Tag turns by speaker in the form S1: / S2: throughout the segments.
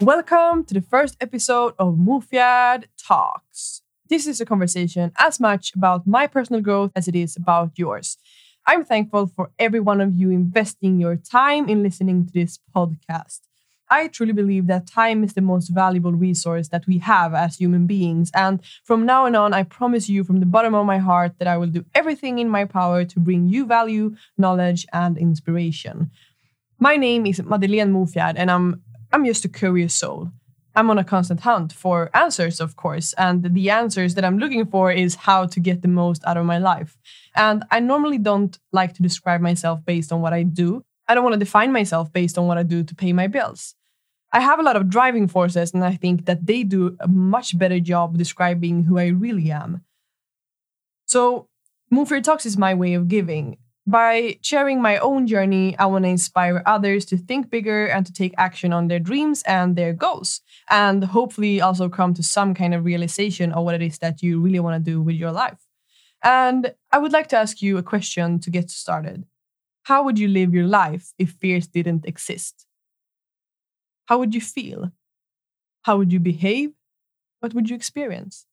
S1: Welcome to the first episode of Mofjärd Talks. This is a conversation as much about my personal growth as it is about yours. I'm thankful for every one of you investing your time in listening to this podcast. I truly believe that time is the most valuable resource that we have as human beings. And from now on, I promise you from the bottom of my heart that I will do everything in my power to bring you value, knowledge, and inspiration. My name is Madeleine Mofjärd, and I'm I'm just a curious soul. I'm on a constant hunt for answers, of course, and the answers that I'm looking for is how to get the most out of my life. And I normally don't like to describe myself based on what I do. I don't want to define myself based on what I do to pay my bills. I have a lot of driving forces, and I think that they do a much better job describing who I really am. So, Mofjärd Talks is my way of giving. By sharing my own journey, I want to inspire others to think bigger and to take action on their dreams and their goals, and hopefully also come to some kind of realization of what it is that you really want to do with your life. And I would like to ask you a question to get started. How would you live your life if fears didn't exist? How would you feel? How would you behave? What would you experience?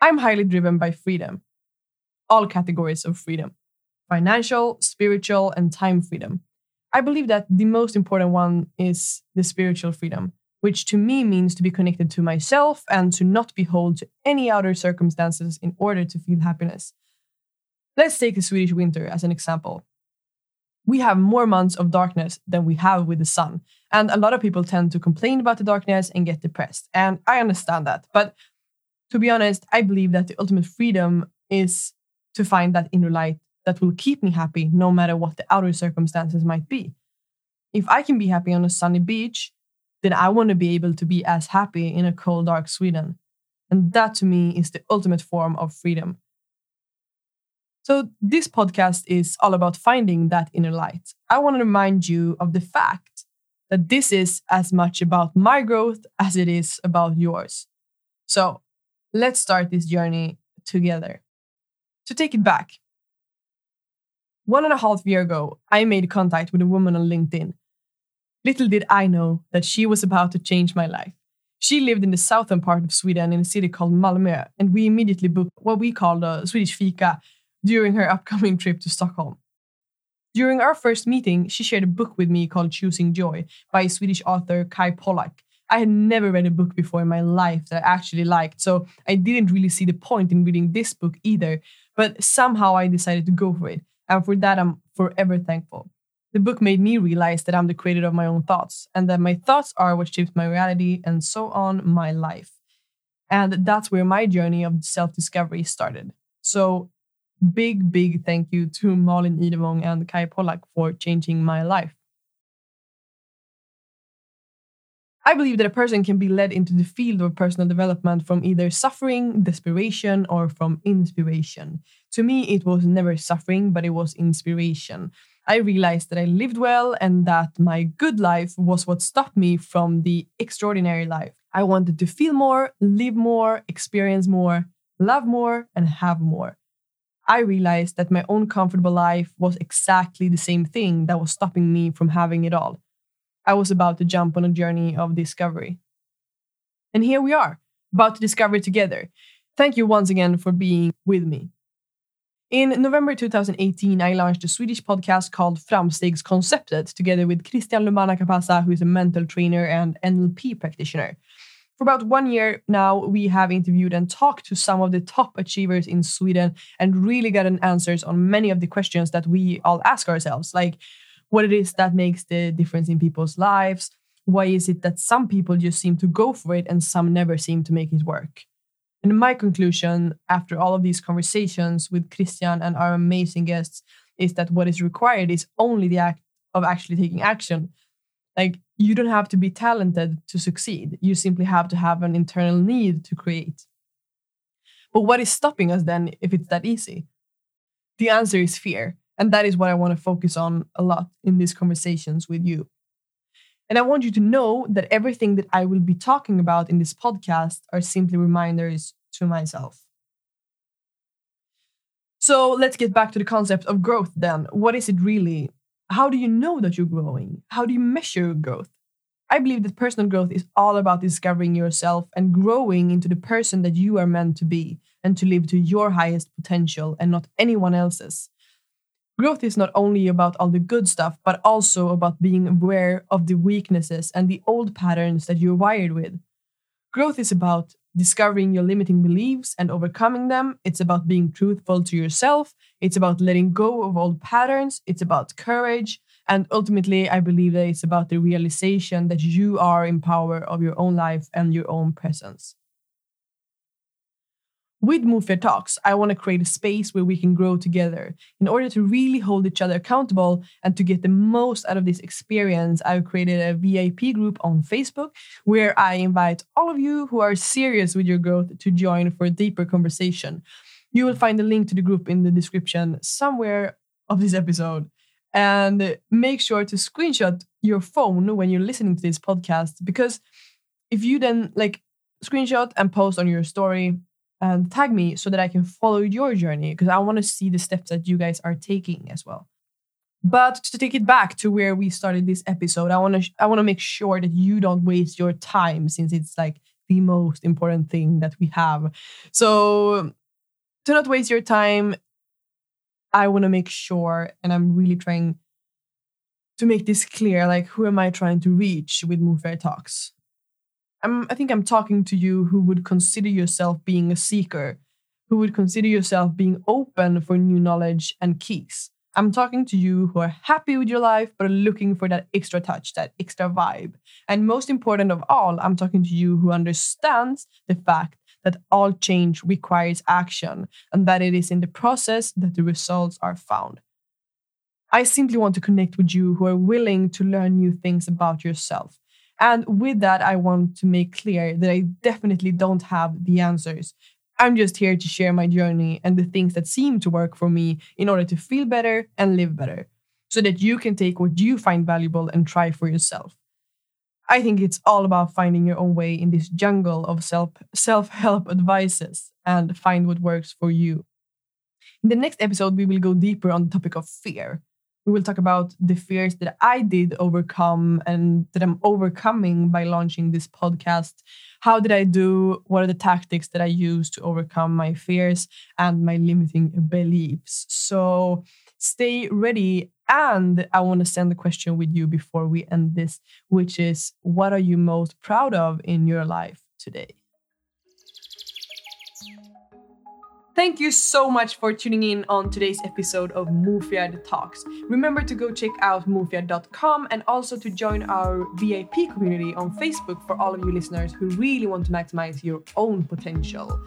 S1: I'm highly driven by freedom all categories of freedom financial, spiritual, and time freedom. I believe that the most important one is the spiritual freedom, which to me means to be connected to myself and to not be held to any outer circumstances in order to feel happiness. Let's take the Swedish winter as an example. We have more months of darkness than we have with the sun, and a lot of people tend to complain about the darkness and get depressed. And I understand that. But to be honest, I believe that the ultimate freedom is to find that inner light that will keep me happy no matter what the outer circumstances might be. If I can be happy on a sunny beach, then I want to be able to be as happy in a cold, dark Sweden. And that to me is the ultimate form of freedom. So, this podcast is all about finding that inner light. I want to remind you of the fact that this is as much about my growth as it is about yours. So, let's start this journey together. To take it back, one and a half year ago, I made contact with a woman on LinkedIn. Little did I know that she was about to change my life. She lived in the southern part of Sweden in a city called Malmö, and we immediately booked what we called a Swedish fika during her upcoming trip to Stockholm. During our first meeting, she shared a book with me called Choosing Joy by Swedish author Kay Pollak. I had never read a book before in my life that I actually liked, so I didn't really see the point in reading this book either, but somehow I decided to go for it. And for that, I'm forever thankful. The book made me realize that I'm the creator of my own thoughts and that my thoughts are what shapes my reality and so on my life. And that's where my journey of self discovery started. So, big, big thank you to Malin Idevong and Kay Pollak for changing my life. I believe that a person can be led into the field of personal development from either suffering, desperation, or from inspiration. To me, it was never suffering, but it was inspiration. I realized that I lived well and that my good life was what stopped me from the extraordinary life. I wanted to feel more, live more, experience more, love more, and have more. I realized that my own comfortable life was exactly the same thing that was stopping me from having it all. I was about to jump on a journey of discovery. And here we are, about to discover it together. Thank you once again for being with me. In November 2018, I launched a Swedish podcast called Framstegskonceptet together with Christian Lumana Capasa, who is a mental trainer and NLP practitioner. For about one year now, we have interviewed and talked to some of the top achievers in Sweden and really gotten answers on many of the questions that we all ask ourselves, like what it is that makes the difference in people's lives. Why is it that some people just seem to go for it and some never seem to make it work? And my conclusion after all of these conversations with Christian and our amazing guests is that what is required is only the act of actually taking action. Like you don't have to be talented to succeed. You simply have to have an internal need to create. But what is stopping us then if it's that easy? The answer is fear. And that is what I want to focus on a lot in these conversations with you. And I want you to know that everything that I will be talking about in this podcast are simply reminders to myself. So let's get back to the concept of growth then. What is it really? How do you know that you're growing? How do you measure growth? I believe that personal growth is all about discovering yourself and growing into the person that you are meant to be and to live to your highest potential and not anyone else's. Growth is not only about all the good stuff, but also about being aware of the weaknesses and the old patterns that you're wired with. Growth is about discovering your limiting beliefs and overcoming them. It's about being truthful to yourself. It's about letting go of old patterns. It's about courage. And ultimately, I believe that it's about the realization that you are in power of your own life and your own presence. With Mofjärd Talks, I want to create a space where we can grow together. In order to really hold each other accountable and to get the most out of this experience, I've created a VIP group on Facebook where I invite all of you who are serious with your growth to join for a deeper conversation. You will find the link to the group in the description somewhere of this episode. And make sure to screenshot your phone when you're listening to this podcast because if you then like screenshot and post on your story, and tag me so that I can follow your journey because I want to see the steps that you guys are taking as well. But to take it back to where we started this episode, I want to sh- I want to make sure that you don't waste your time since it's like the most important thing that we have. So to not waste your time, I want to make sure and I'm really trying to make this clear like who am I trying to reach with Mofjärd Talks? I'm, I think I'm talking to you who would consider yourself being a seeker, who would consider yourself being open for new knowledge and keys. I'm talking to you who are happy with your life but are looking for that extra touch, that extra vibe. And most important of all, I'm talking to you who understands the fact that all change requires action and that it is in the process that the results are found. I simply want to connect with you who are willing to learn new things about yourself, and with that, I want to make clear that I definitely don't have the answers. I'm just here to share my journey and the things that seem to work for me in order to feel better and live better, so that you can take what you find valuable and try for yourself. I think it's all about finding your own way in this jungle of self self help advices and find what works for you. In the next episode, we will go deeper on the topic of fear we will talk about the fears that I did overcome and that I'm overcoming by launching this podcast. How did I do? What are the tactics that I use to overcome my fears and my limiting beliefs? So stay ready. And I want to send a question with you before we end this, which is what are you most proud of in your life today? Thank you so much for tuning in on today's episode of Mofjärd Talks. Remember to go check out mufiad.com and also to join our VIP community on Facebook for all of you listeners who really want to maximize your own potential.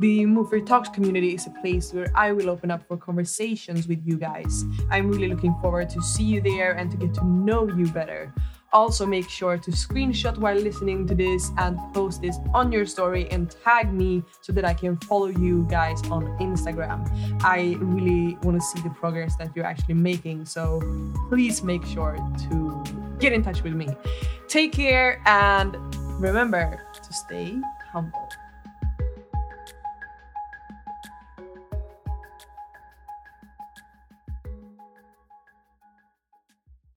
S1: The Mofjärd Talks community is a place where I will open up for conversations with you guys. I'm really looking forward to see you there and to get to know you better. Also, make sure to screenshot while listening to this and post this on your story and tag me so that I can follow you guys on Instagram. I really want to see the progress that you're actually making. So please make sure to get in touch with me. Take care and remember to stay humble.